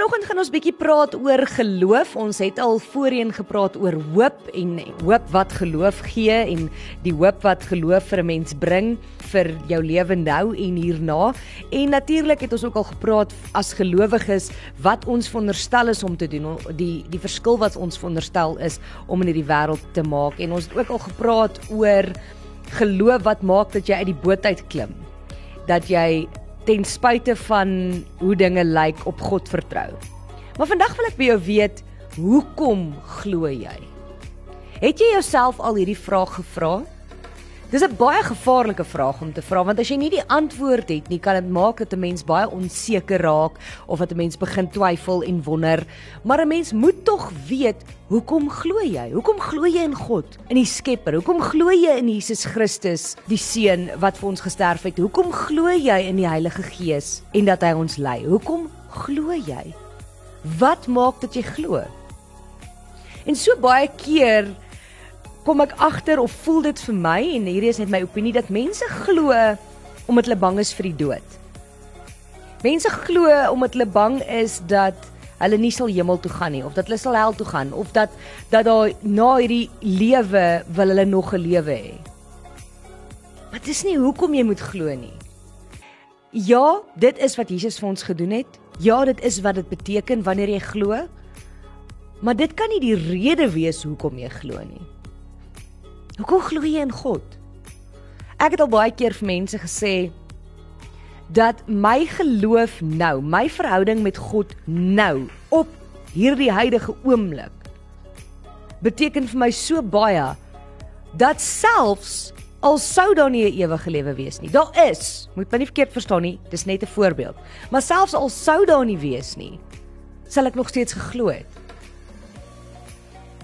Vanoggend gaan ons bietjie praat oor geloof. Ons het al voorheen gepraat oor hoop en hoop wat geloof gee en die hoop wat geloof vir 'n mens bring vir jou lewe nou en hierna. En natuurlik het ons ook al gepraat as gelowiges wat ons veronderstel is om te doen, die die verskil wat ons veronderstel is om in hierdie wêreld te maak. En ons het ook al gepraat oor geloof wat maak dat jy uit die boot uit klim. Dat jy ten spyte van hoe dinge lyk op God vertrou. Maar vandag wil ek by jou weet, hoekom glo jy? Het jy jouself al hierdie vraag gevra? Dis 'n baie gevaarlike vraag om te vra want as jy nie die antwoord het nie, kan dit maak dat 'n mens baie onseker raak of dat 'n mens begin twyfel en wonder. Maar 'n mens moet tog weet, hoekom glo jy? Hoekom glo jy in God, in die Skepper? Hoekom glo jy in Jesus Christus, die seun wat vir ons gesterf het? Hoekom glo jy in die Heilige Gees en dat hy ons lei? Hoekom glo jy? Wat maak dat jy glo? En so baie keer kom ek agter of voel dit vir my en hierdie is net my opinie dat mense glo omdat hulle bang is vir die dood. Mense glo omdat hulle bang is dat hulle nie sal hemel toe gaan nie of dat hulle sal hel toe gaan of dat dat daar na hierdie lewe wil hulle nog 'n lewe hê. Maar dis nie hoekom jy moet glo nie. Ja, dit is wat Jesus vir ons gedoen het. Ja, dit is wat dit beteken wanneer jy glo. Maar dit kan nie die rede wees hoekom jy glo nie. Hoekom glo jy in God? Ek het al baie keer vir mense gesê dat my geloof nou, my verhouding met God nou op hierdie huidige oomblik beteken vir my so baie dat selfs al sou daar nie 'n ewige lewe wees nie. Daar is, moet my nie verkeerd verstaan nie, dis net 'n voorbeeld. Maar selfs al sou daar nie wees nie, sal ek nog steeds geglo het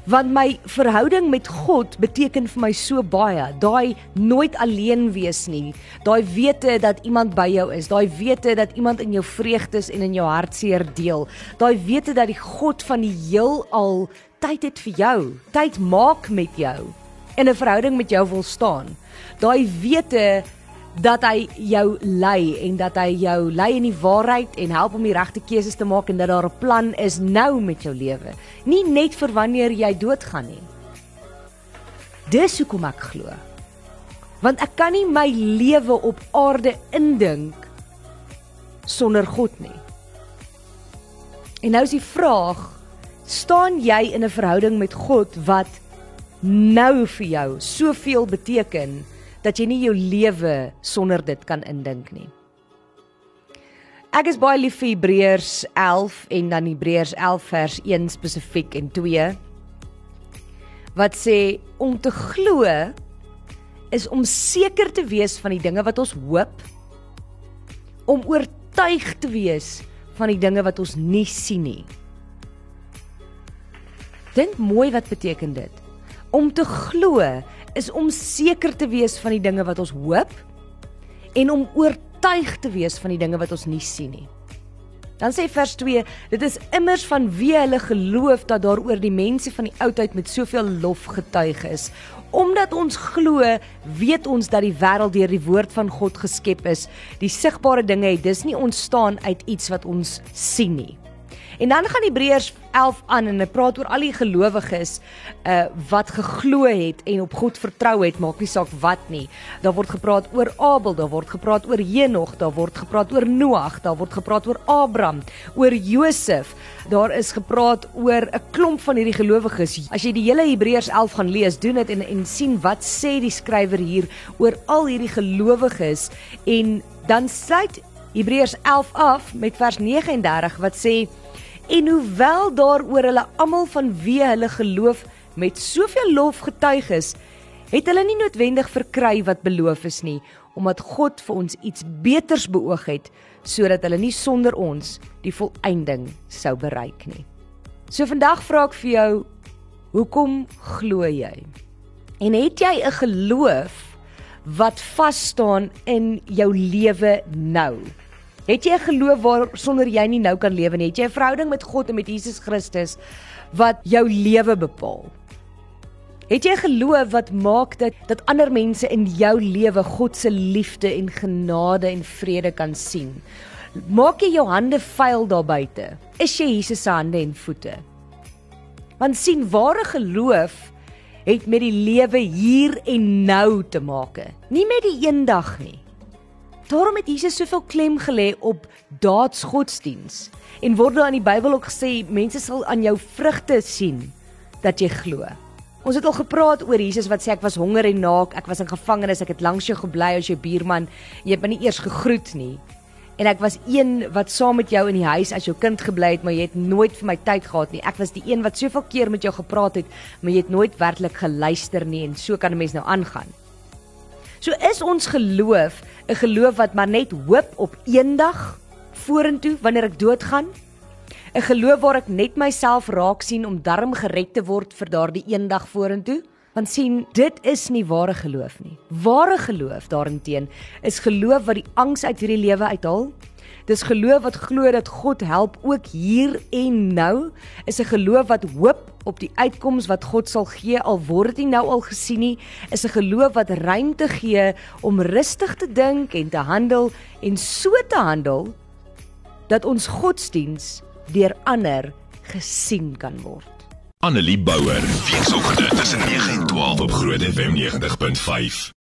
want my verhouding met God beteken vir my so baie. Daai nooit alleen wees nie. Daai wete dat iemand by jou is. Daai wete dat iemand in jou vreugdes en in jou hartseer deel. Daai wete dat die God van die heelal tyd het vir jou, tyd maak met jou en 'n verhouding met jou wil staan. Daai wete dat hy jou lei en dat hy jou lei in die waarheid en help om die regte keuses te maak en dat daar 'n plan is nou met jou lewe. Nie net vir wanneer jy doodgaan nie. Dis hoekom ek glo. Want ek kan nie my lewe op aarde indink sonder God nie. En nou is die vraag, staan jy in 'n verhouding met God wat nou vir jou soveel beteken? Dat jy nie jou lewe sonder dit kan indink nie. Ek is baie lief vir Hebreërs 11 en dan Hebreërs 11 vers 1 spesifiek en 2 wat sê om te glo is om seker te wees van die dinge wat ons hoop om oortuig te wees van die dinge wat ons nie sien nie. Dink mooi wat beteken dit. Om te glo is om seker te wees van die dinge wat ons hoop en om oortuig te wees van die dinge wat ons nie sien nie. Dan sê vers 2, dit is immers van wie hulle geloof dat daaroor die mense van die oudheid met soveel lof getuig is. Omdat ons glo, weet ons dat die wêreld deur die woord van God geskep is. Die sigbare dinge het dus nie ontstaan uit iets wat ons sien nie. En dan gaan Hebreërs 11 aan en hy praat oor al die gelowiges uh wat geglo het en op God vertrou het, maak nie saak wat nie. Daar word gepraat oor Abel, daar word gepraat oor Henog, daar word gepraat oor Noag, daar word gepraat oor Abraham, oor Josef. Daar is gepraat oor 'n klomp van hierdie gelowiges. As jy die hele Hebreërs 11 gaan lees, doen dit en en sien wat sê die skrywer hier oor al hierdie gelowiges en dan sluit Hebreërs 11 af met vers 39 wat sê En hoewel daaroor hulle almal van wie hulle geloof met soveel lof getuig is, het hulle nie noodwendig verkry wat beloof is nie, omdat God vir ons iets beters beoog het sodat hulle nie sonder ons die volëinding sou bereik nie. So vandag vra ek vir jou, hoekom glo jy? En het jy 'n geloof wat vas staan in jou lewe nou? Het jy 'n geloof waar sonder jy nie nou kan lewe nie? Het jy 'n verhouding met God en met Jesus Christus wat jou lewe bepaal? Het jy geloof wat maak dat dat ander mense in jou lewe God se liefde en genade en vrede kan sien? Maak jy jou hande vuil daar buite? Is jy Jesus se hande en voete? Want sien ware geloof het met die lewe hier en nou te maak, nie met die eendag nie. Daarom het Jesus soveel klem gelê op daadsgodsdiens en word daar in die Bybel ook gesê mense sal aan jou vrugte sien dat jy glo. Ons het al gepraat oor Jesus wat sê ek was honger en naak, ek was in gevangenis, ek het langs jou gebly as jou buurman, jy het my nie eers gegroet nie. En ek was een wat saam met jou in die huis as jou kind gebly het, maar jy het nooit vir my tyd gehad nie. Ek was die een wat soveel keer met jou gepraat het, maar jy het nooit werklik geluister nie en so kan 'n mens nou aangaan. So is ons geloof 'n geloof wat maar net hoop op eendag vorentoe wanneer ek doodgaan? 'n geloof waar ek net myself raak sien om darm gered te word vir daardie eendag vorentoe. Want sien, dit is nie ware geloof nie. Ware geloof daarenteen is geloof wat die angs uit hierdie lewe uithaal. Dis geloof wat glo dat God help ook hier en nou. Is 'n geloof wat hoop op die uitkoms wat God sal gee al word dit nou al gesien nie. Is 'n geloof wat ruimte gee om rustig te dink en te handel en so te handel dat ons godsdiens deur ander gesien kan word. Annelie Bouwer, weekoggend tussen 9 en 12 op Groot FM 90.5.